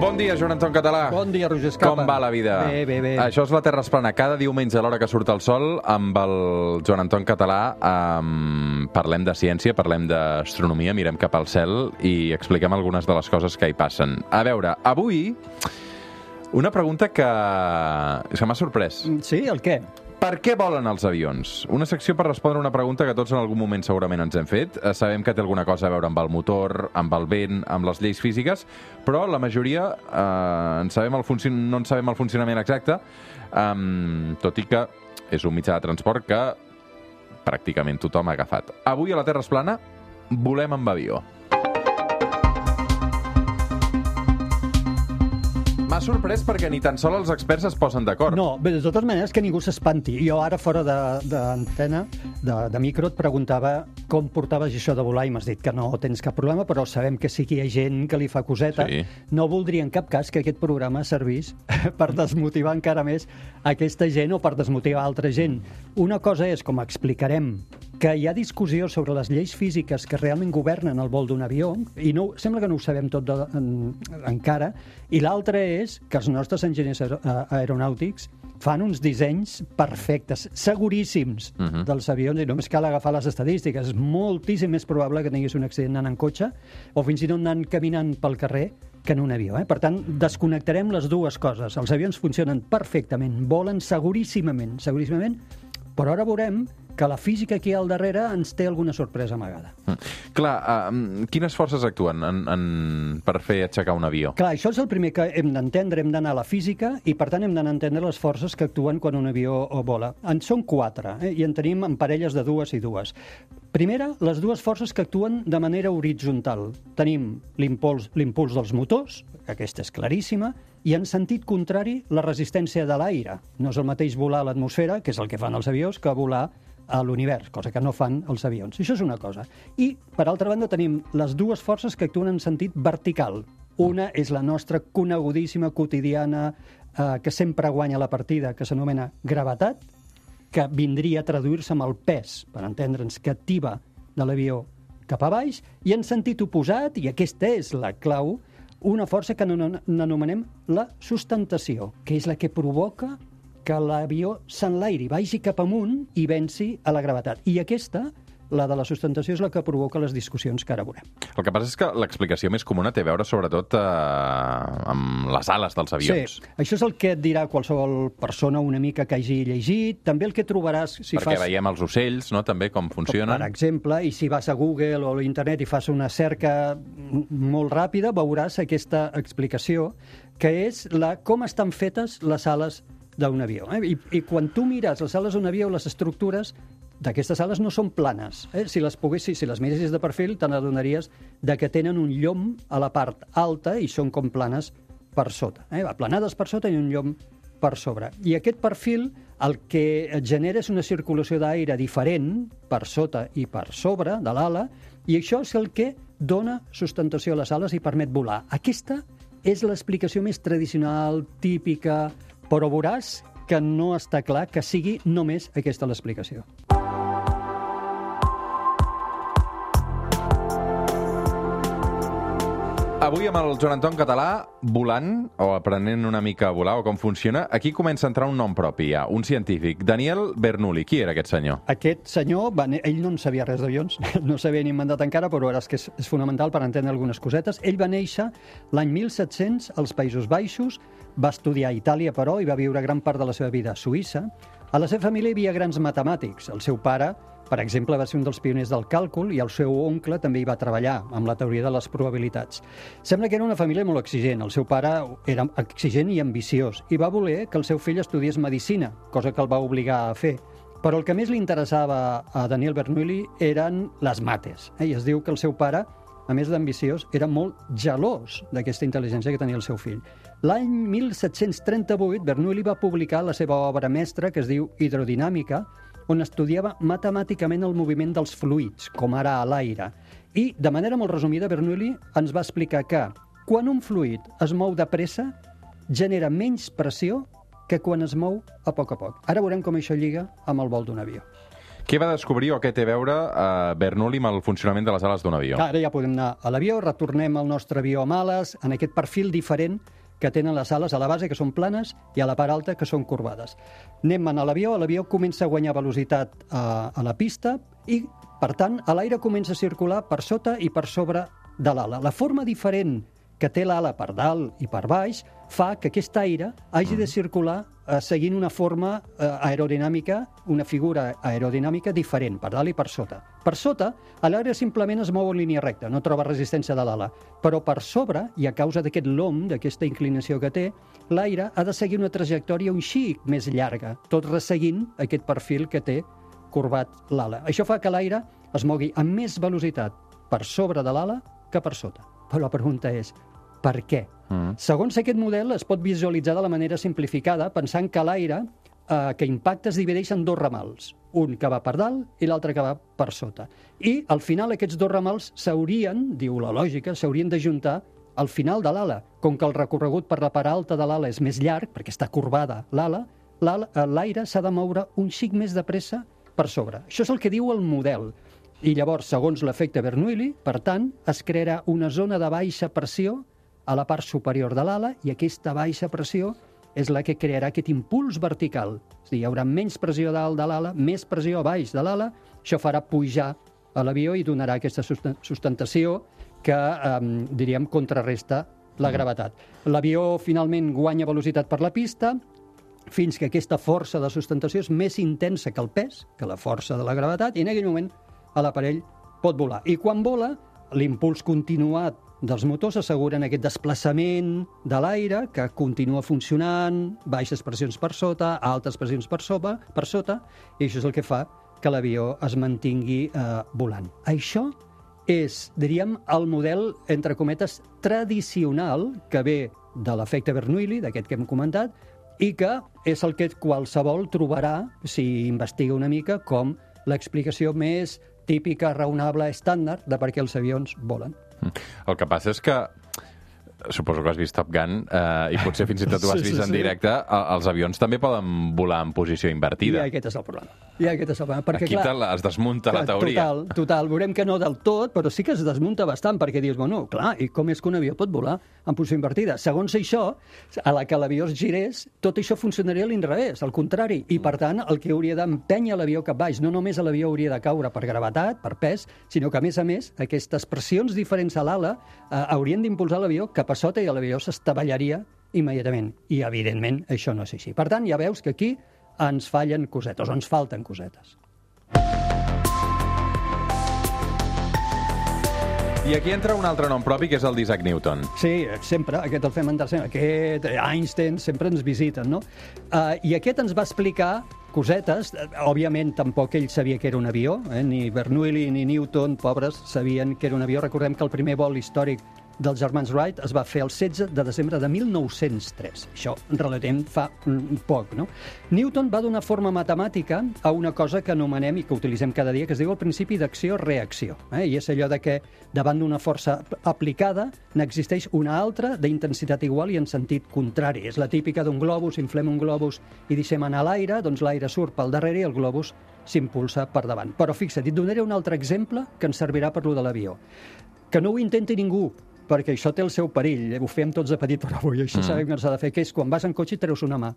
Bon dia, Joan Anton Català. Bon dia, Roger Escapa. Com va la vida? Bé, bé, bé. Això és la Terra Esplana. Cada diumenge a l'hora que surt el sol, amb el Joan Anton Català, um, parlem de ciència, parlem d'astronomia, mirem cap al cel i expliquem algunes de les coses que hi passen. A veure, avui, una pregunta que, que m'ha sorprès. Sí, el què? Per què volen els avions? Una secció per respondre una pregunta que tots en algun moment segurament ens hem fet. Eh, Sabem que té alguna cosa a veure amb el motor, amb el vent, amb les lleis físiques, però la majoria eh, en sabem el funci- no en sabem el funcionament exacte, um, tot i que és un mitjà de transport que pràcticament tothom ha agafat. Avui a la Terra es plana volem amb avió. M'ha sorprès perquè ni tan sols els experts es posen d'acord. No, bé, de totes maneres que ningú s'espanti. Jo ara fora d'antena, de, de, de micro, et preguntava com portaves això de volar i m'has dit que no tens cap problema, però sabem que sí que hi ha gent que li fa coseta. Sí. No voldria en cap cas que aquest programa servís per desmotivar encara més aquesta gent o per desmotivar altra gent. Una cosa és, com explicarem, que hi ha discussió sobre les lleis físiques que realment governen el vol d'un avió, i no, sembla que no ho sabem tot de, en, encara, i l'altra és que els nostres enginyers aer aeronàutics fan uns dissenys perfectes, seguríssims, uh -huh. dels avions, i només cal agafar les estadístiques. És moltíssim més probable que tinguis un accident anant en cotxe o fins i tot anant caminant pel carrer que en un avió. Eh? Per tant, desconnectarem les dues coses. Els avions funcionen perfectament, volen seguríssimament, seguríssimament, però ara veurem que la física que hi ha al darrere ens té alguna sorpresa amagada. Mm. Clar, uh, quines forces actuen en, en, per fer aixecar un avió? Clar, això és el primer que hem d'entendre, hem d'anar a la física i, per tant, hem d'anar a entendre les forces que actuen quan un avió vola. En són quatre, eh? i en tenim en parelles de dues i dues. Primera, les dues forces que actuen de manera horitzontal. Tenim l'impuls l'impuls dels motors, aquesta és claríssima, i en sentit contrari, la resistència de l'aire. No és el mateix volar a l'atmosfera, que és el que fan els avions, que volar a l'univers, cosa que no fan els avions. Això és una cosa. I, per altra banda, tenim les dues forces que actuen en sentit vertical. Una és la nostra conegudíssima, quotidiana, eh, que sempre guanya la partida, que s'anomena gravetat, que vindria a traduir-se amb el pes, per entendre'ns, que tiba de l'avió cap a baix, i en sentit oposat, i aquesta és la clau, una força que n'ano- n'anomenem la sustentació, que és la que provoca que l'avió s'enlairi, vagi cap amunt i venci a la gravetat. I aquesta, la de la sustentació, és la que provoca les discussions que ara veurem. El que passa és que l'explicació més comuna té a veure sobretot eh, amb les ales dels avions. Sí, això és el que et dirà qualsevol persona una mica que hagi llegit, també el que trobaràs si Perquè fas... veiem els ocells, no?, també, com funcionen. Per exemple, i si vas a Google o a l'internet i fas una cerca molt ràpida, veuràs aquesta explicació, que és la com estan fetes les ales d'un avió. Eh? I, I quan tu mires les ales d'un avió, les estructures d'aquestes ales no són planes. Eh? Si les poguessis, si les miressis de perfil, te n'adonaries de que tenen un llom a la part alta i són com planes per sota. Eh? Aplanades per sota i un llom per sobre. I aquest perfil el que genera és una circulació d'aire diferent per sota i per sobre de l'ala i això és el que dona sustentació a les ales i permet volar. Aquesta és l'explicació més tradicional, típica, però veuràs que no està clar que sigui només aquesta l'explicació. Avui amb el Joan Anton Català, volant, o aprenent una mica a volar, o com funciona, aquí comença a entrar un nom propi ja, un científic. Daniel Bernoulli. Qui era aquest senyor? Aquest senyor, va, ell no en sabia res d'avions, no s'havia ni inventat encara, però ara és que és, és fonamental per entendre algunes cosetes. Ell va néixer l'any 1700 als Països Baixos, va estudiar a Itàlia, però, i va viure gran part de la seva vida a Suïssa. A la seva família hi havia grans matemàtics. El seu pare, per exemple, va ser un dels pioners del càlcul i el seu oncle també hi va treballar amb la teoria de les probabilitats. Sembla que era una família molt exigent. El seu pare era exigent i ambiciós i va voler que el seu fill estudiés medicina, cosa que el va obligar a fer. Però el que més li interessava a Daniel Bernoulli eren les mates. Eh? I es diu que el seu pare, a més d'ambiciós, era molt gelós d'aquesta intel·ligència que tenia el seu fill. L'any 1738, Bernoulli va publicar la seva obra mestra, que es diu Hidrodinàmica, on estudiava matemàticament el moviment dels fluids, com ara a l'aire. I, de manera molt resumida, Bernoulli ens va explicar que quan un fluid es mou de pressa, genera menys pressió que quan es mou a poc a poc. Ara veurem com això lliga amb el vol d'un avió. Què va descobrir o què té a veure eh, Bernoulli amb el funcionament de les ales d'un avió? Ara ja podem anar a l'avió, retornem al nostre avió amb ales, en aquest perfil diferent que tenen les ales a la base, que són planes, i a la part alta, que són corbades. Anem a l'avió, l'avió comença a guanyar velocitat a, a la pista i, per tant, l'aire comença a circular per sota i per sobre de l'ala. La forma diferent que té l'ala per dalt i per baix fa que aquest aire hagi de circular eh, seguint una forma eh, aerodinàmica, una figura aerodinàmica diferent, per dalt i per sota. Per sota, l'aire simplement es mou en línia recta, no troba resistència de l'ala, però per sobre, i a causa d'aquest lom, d'aquesta inclinació que té, l'aire ha de seguir una trajectòria un xic més llarga, tot resseguint aquest perfil que té corbat l'ala. Això fa que l'aire es mogui amb més velocitat per sobre de l'ala que per sota. Però la pregunta és, per què? Mm. Segons aquest model, es pot visualitzar de la manera simplificada pensant que l'aire eh, que impacta es divideix en dos ramals, un que va per dalt i l'altre que va per sota. I al final aquests dos ramals s'haurien, diu la lògica, s'haurien d'ajuntar al final de l'ala. Com que el recorregut per la part alta de l'ala és més llarg, perquè està corbada l'ala, eh, l'aire s'ha de moure un xic més de pressa per sobre. Això és el que diu el model. I llavors, segons l'efecte Bernoulli, per tant, es crearà una zona de baixa pressió a la part superior de l'ala i aquesta baixa pressió és la que crearà aquest impuls vertical. És dir, hi haurà menys pressió dalt de l'ala, més pressió a baix de l'ala, això farà pujar a l'avió i donarà aquesta susten- sustentació que, eh, diríem, contrarresta la gravetat. L'avió finalment guanya velocitat per la pista, fins que aquesta força de sustentació és més intensa que el pes, que la força de la gravetat, i en aquell moment l'aparell pot volar. I quan vola, l'impuls continuat dels motors asseguren aquest desplaçament de l'aire que continua funcionant, baixes pressions per sota, altes pressions per sota, per sota i això és el que fa que l'avió es mantingui eh, volant. Això és, diríem, el model, entre cometes, tradicional que ve de l'efecte Bernoulli, d'aquest que hem comentat, i que és el que qualsevol trobarà, si investiga una mica, com l'explicació més típica, raonable, estàndard de per què els avions volen. El que passa és que suposo que has vist Top Gun eh, i potser fins i tot ho has Sí, sí, vist en sí. directe, eh, els avions també poden volar en posició invertida. I aquest és el problema. I aquest és el problema. Perquè, Aquí clar, te la, es desmunta la teoria. Total, total. Veurem que no del tot, però sí que es desmunta bastant, perquè dius, bueno, clar, i com és que un avió pot volar en posició invertida? Segons això, a la que l'avió es girés, tot això funcionaria a l'inrevés, al contrari. I, per tant, el que hauria d'empènyer l'avió cap baix, no només l'avió hauria de caure per gravetat, per pes, sinó que, a més a més, aquestes pressions diferents a l'ala eh, haurien d'impulsar l'avió cap a sota i l'avió s'estavellaria immediatament. I, evidentment, això no és així. Per tant, ja veus que aquí ens fallen cosetes, o ens falten cosetes. I aquí entra un altre nom propi, que és el d'Isaac Newton. Sí, sempre, aquest el fem en tercer, aquest eh, Einstein sempre ens visiten, no? Uh, I aquest ens va explicar cosetes, Eh, òbviament tampoc ell sabia que era un avió, eh? ni Bernoulli ni Newton, pobres, sabien que era un avió. Recordem que el primer vol històric dels germans Wright es va fer el 16 de desembre de 1903. Això relativament fa poc, no? Newton va donar forma matemàtica a una cosa que anomenem i que utilitzem cada dia, que es diu el principi d'acció-reacció. Eh? I és allò de que davant d'una força aplicada n'existeix una altra d'intensitat igual i en sentit contrari. És la típica d'un globus, inflem un globus i deixem anar l'aire, doncs l'aire surt pel darrere i el globus s'impulsa per davant. Però fixa't, et donaré un altre exemple que ens servirà per lo de l'avió. Que no ho intenti ningú, perquè això té el seu perill. Ho fem tots de petit, però avui això mm. sabem que s'ha de fer, que és quan vas en cotxe i treus una mà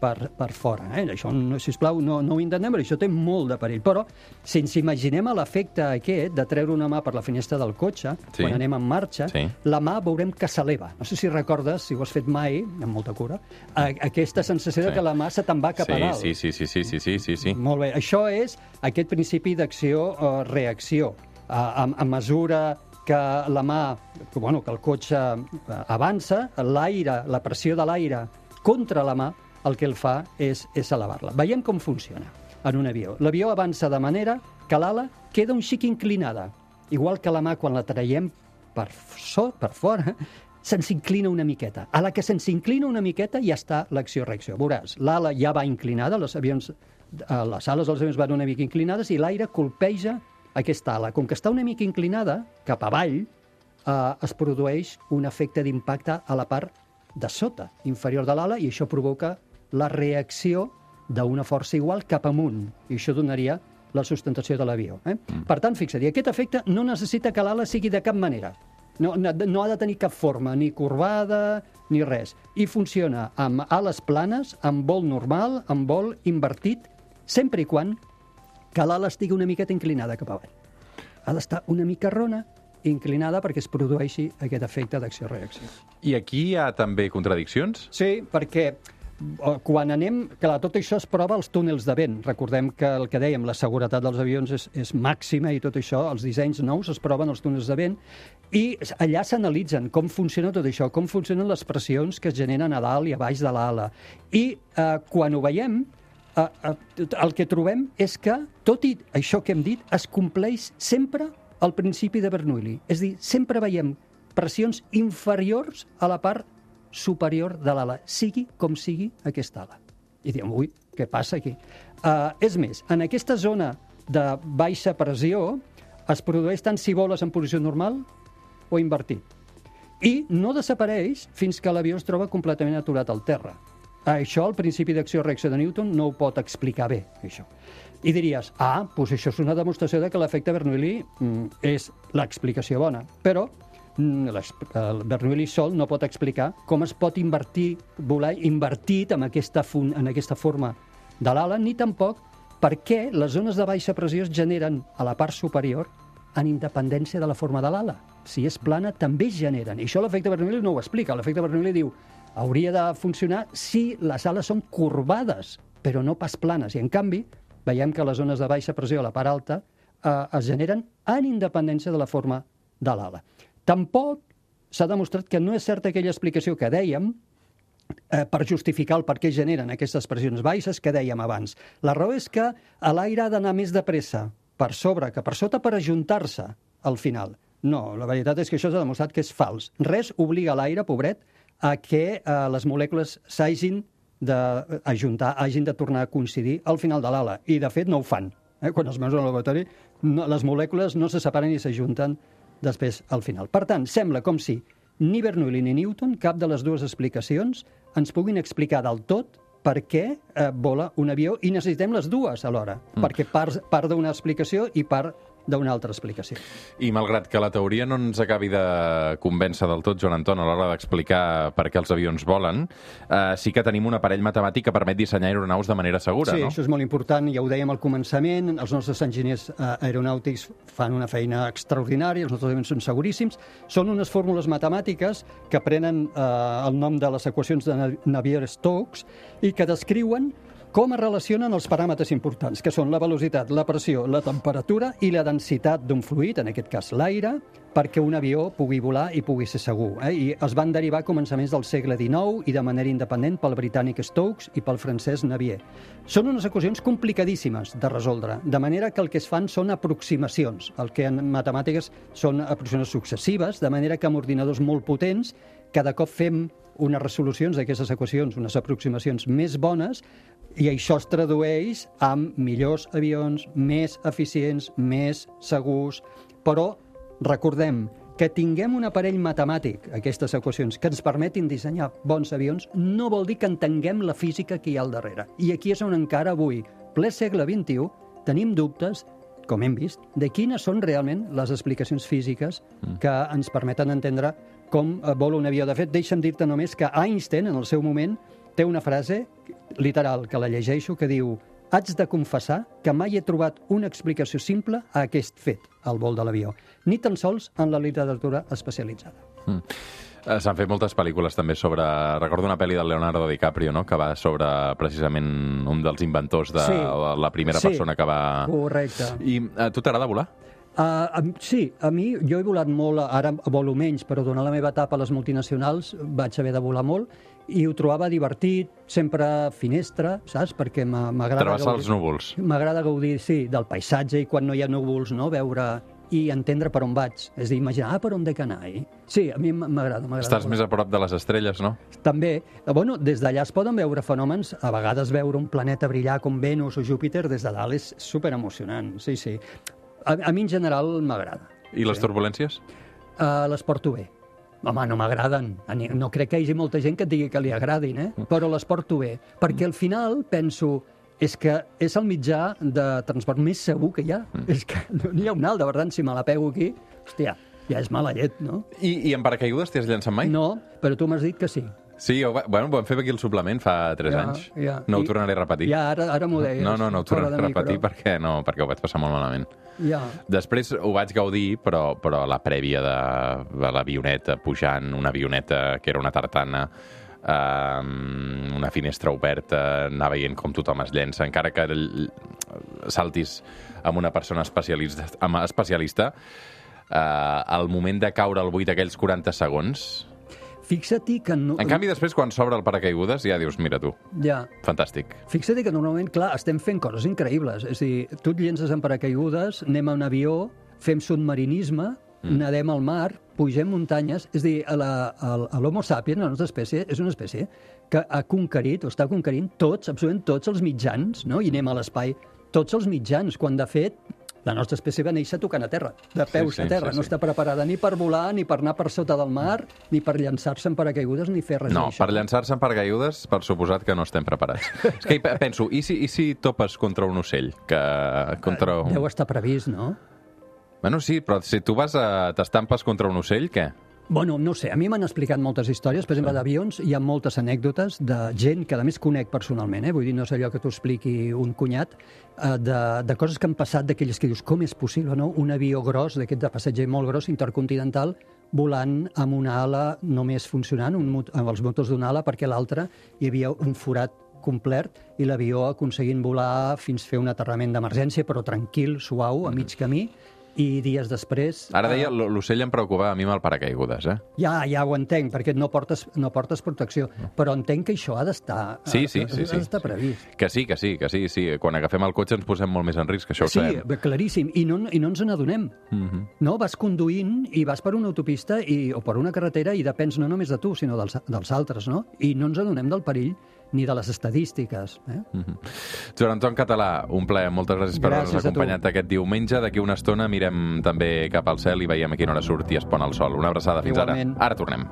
per, per fora. Eh? Això, no, sisplau, no, no ho intentem, perquè això té molt de perill. Però, si ens imaginem l'efecte aquest de treure una mà per la finestra del cotxe, Sí. sí. quan anem en marxa, Sí. la mà veurem que s'eleva. No sé si recordes, si ho has fet mai, amb molta cura, a, aquesta sensació Sí. de que la mà se te'n va cap sí, a dalt. sí, sí, sí, sí, sí, sí, sí, sí. Molt bé. Això és aquest principi d'acció-reacció. A, a, a mesura que la mà, que, bueno, que el cotxe eh, avança, l'aire, la pressió de l'aire contra la mà, el que el fa és, és elevar-la. Veiem com funciona en un avió. L'avió avança de manera que l'ala queda un xic inclinada, igual que la mà quan la traiem per, so, per fora, se'ns inclina una miqueta. A la que se'ns inclina una miqueta ja està l'acció-reacció. Veuràs, l'ala ja va inclinada, els avions eh, les ales dels avions van una mica inclinades i l'aire colpeja aquesta ala. Com que està una mica inclinada cap avall, eh, es produeix un efecte d'impacte a la part de sota, inferior de l'ala, i això provoca la reacció d'una força igual cap amunt. I això donaria la sustentació de l'avió. Eh? Mm. Per tant, fixa't, aquest efecte no necessita que l'ala sigui de cap manera. No, no, no ha de tenir cap forma, ni corbada, ni res. I funciona amb ales planes, amb vol normal, amb vol invertit, sempre i quan que l'ala estigui una miqueta inclinada cap avall. Ha d'estar una mica rona, inclinada perquè es produeixi aquest efecte d'acció-reacció. I aquí hi ha també contradiccions? Sí, perquè eh, quan anem... Clar, tot això es prova als túnels de vent. Recordem que el que dèiem, la seguretat dels avions és, és màxima i tot això, els dissenys nous es proven als túnels de vent i allà s'analitzen com funciona tot això, com funcionen les pressions que es generen a dalt i a baix de l'ala. I eh, quan ho veiem, el que trobem és que, tot i això que hem dit, es compleix sempre el principi de Bernoulli. És dir, sempre veiem pressions inferiors a la part superior de l'ala, sigui com sigui aquesta ala. I diem, ui, què passa aquí? Uh, és més, en aquesta zona de baixa pressió es produeix tant si voles en posició normal o invertit. I no desapareix fins que l'avió es troba completament aturat al terra. Això, el principi d'acció-reacció de Newton, no ho pot explicar bé, això. I diries, ah, doncs això és una demostració de que l'efecte Bernoulli mm, és l'explicació bona. Però mm, el Bernoulli sol no pot explicar com es pot invertir, volar invertit en aquesta, en aquesta forma de l'ala, ni tampoc per què les zones de baixa pressió es generen a la part superior en independència de la forma de l'ala. Si és plana, també es generen. I això l'efecte Bernoulli no ho explica. L'efecte Bernoulli diu hauria de funcionar si les ales són corbades, però no pas planes. I, en canvi, veiem que les zones de baixa pressió a la part alta eh, es generen en independència de la forma de l'ala. Tampoc s'ha demostrat que no és certa aquella explicació que dèiem eh, per justificar el per què generen aquestes pressions baixes que dèiem abans. La raó és que l'aire ha d'anar més de pressa per sobre que per sota per ajuntar-se al final. No, la veritat és que això s'ha demostrat que és fals. Res obliga l'aire, pobret, a que eh, les molècules s'hagin d'ajuntar, hagin de tornar a coincidir al final de l'ala. I, de fet, no ho fan. Eh? Quan els meus al laboratori, no, les molècules no se separen i s'ajunten després al final. Per tant, sembla com si ni Bernoulli ni Newton, cap de les dues explicacions, ens puguin explicar del tot per què eh, vola un avió i necessitem les dues alhora, mm. perquè part, part d'una explicació i part d'una altra explicació. I malgrat que la teoria no ens acabi de convèncer del tot, Joan Anton, a l'hora d'explicar per què els avions volen, eh, sí que tenim un aparell matemàtic que permet dissenyar aeronaus de manera segura, sí, no? Sí, això és molt important, ja ho dèiem al començament, els nostres enginyers eh, aeronàutics fan una feina extraordinària, els nostres avions són seguríssims, són unes fórmules matemàtiques que prenen eh, el nom de les equacions de Navier-Stokes i que descriuen com es relacionen els paràmetres importants, que són la velocitat, la pressió, la temperatura i la densitat d'un fluid, en aquest cas l'aire, perquè un avió pugui volar i pugui ser segur. Eh? I es van derivar a començaments del segle XIX i de manera independent pel britànic Stokes i pel francès Navier. Són unes equacions complicadíssimes de resoldre, de manera que el que es fan són aproximacions, el que en matemàtiques són aproximacions successives, de manera que amb ordinadors molt potents cada cop fem unes resolucions d'aquestes equacions, unes aproximacions més bones, i això es tradueix amb millors avions, més eficients, més segurs, però recordem que tinguem un aparell matemàtic, aquestes equacions, que ens permetin dissenyar bons avions, no vol dir que entenguem la física que hi ha al darrere. I aquí és on encara avui, ple segle XXI, tenim dubtes com hem vist, de quines són realment les explicacions físiques que ens permeten entendre com eh, vol un avió. De fet, deixa'm dir-te només que Einstein, en el seu moment, té una frase literal, que la llegeixo, que diu haig de confessar que mai he trobat una explicació simple a aquest fet, el vol de l'avió, ni tan sols en la literatura especialitzada. Mm. Eh, S'han fet moltes pel·lícules també sobre... Recordo una pel·li del Leonardo DiCaprio, no?, que va sobre precisament un dels inventors de Sí. la primera Sí. persona que va... Correcte. I a tu t'agrada volar? Uh, um, sí, a mi, jo he volat molt, ara volo menys, però durant la meva etapa a les multinacionals vaig haver de volar molt i ho trobava divertit, sempre finestra, saps? Perquè m'a- m'agrada Travessar els núvols. M'agrada gaudir, sí, del paisatge i quan no hi ha núvols, no? veure i entendre per on vaig. És a dir, imaginar, ah, per on dec anar? Eh? Sí, a mi m'agrada, m'agrada. Estàs molt. més a prop de les estrelles, no? També, eh, bueno, des d'allà es poden veure fenòmens, a vegades veure un planeta brillar com Venus o Júpiter des de dalt és super emocionant, sí, sí. A, a mi en general m'agrada. I les turbulències? Uh, les porto bé. Home, no m'agraden. No crec que hi hagi molta gent que et digui que li agradin, eh? però les porto bé. Perquè al final penso és que és el mitjà de transport més segur que hi ha. És que no n'hi ha un alt, de veritat, si me la pego aquí, hòstia, ja és mala llet, no? I, i en paracaigudes t'hi has llançat mai? No, però tu m'has dit que sí. Sí, ho, bueno, ho vam fer aquí al suplement fa 3 Ja, anys. ja. No ho I- tornaré a repetir. Ja, ara, ara m'ho deies. no, no, no ho tornaré a repetir micro. perquè, no, perquè ho vaig passar molt malament. Ja. Després ho vaig gaudir, però, però la prèvia de, l'avioneta, pujant, una avioneta que era una tartana, eh, una finestra oberta, anar veient com tothom es llença, encara que saltis amb una persona especialista, amb especialista eh, el moment de caure al buit aquells 40 segons... Fixa't que... No, En canvi, després, quan s'obre el paracaigudes, ja dius, mira tu, Ja. fantàstic. Fixa't que normalment, clar, estem fent coses increïbles. És a dir, tu et llences en paracaigudes, anem a un avió, fem submarinisme, mm. nadem al mar, pugem muntanyes... És a dir, l'Homo sapiens, la nostra espècie, és una espècie que ha conquerit, o està conquerint tots, absolutament tots els mitjans, no? I anem a l'espai, tots els mitjans, quan de fet la nostra espècie va néixer tocant a terra, de peus sí, a terra. sí, no sí. està preparada ni per volar, ni per anar per sota del mar, ni per llançar-se en paracaigudes, ni fer res No, per llançar-se en paracaigudes, per suposat que no estem preparats. És que penso, i si, i si topes contra un ocell? Que, contra un... Deu estar previst, no? Bueno, sí, però si tu vas a... t'estampes contra un ocell, què? Bueno, no sé, a mi m'han explicat moltes històries, per exemple, d'avions, hi ha moltes anècdotes de gent que a més conec personalment, eh? vull dir, no és allò que t'ho expliqui un cunyat, eh, de, de coses que han passat, d'aquelles que dius, com és possible, no? Un avió gros, d'aquest de passatger molt gros, intercontinental, volant amb una ala només funcionant, un, amb els motors d'una ala, perquè l'altra hi havia un forat complet i l'avió aconseguint volar fins fer un aterrament d'emergència, però tranquil, suau, a mig camí, i dies després... Ara eh, deia, l- l'ocell em preocupava a mi amb el paracaigudes, eh? ja, ja ho entenc, perquè no portes, no portes protecció, però entenc que això ha d'estar Sí, sí, sí, sí. d'estar previst. Que sí, que sí, que sí, sí. Quan agafem el cotxe ens posem molt més en risc, això ho Sí, sabem. bé, claríssim, i no, i no ens n'adonem. Mm -hmm. No, vas conduint i vas per una autopista i, o per una carretera i depens no només de tu, sinó dels, dels altres, no? I no ens adonem del perill ni de les estadístiques. Eh? Joan Anton Català, un plaer. Moltes gràcies per Gràcies haver-nos a tu. acompanyat aquest diumenge. D'aquí una estona mirem també cap al cel i veiem a quina hora surt i es pon el sol. Una abraçada. Fins Igualment. ara. Ara tornem.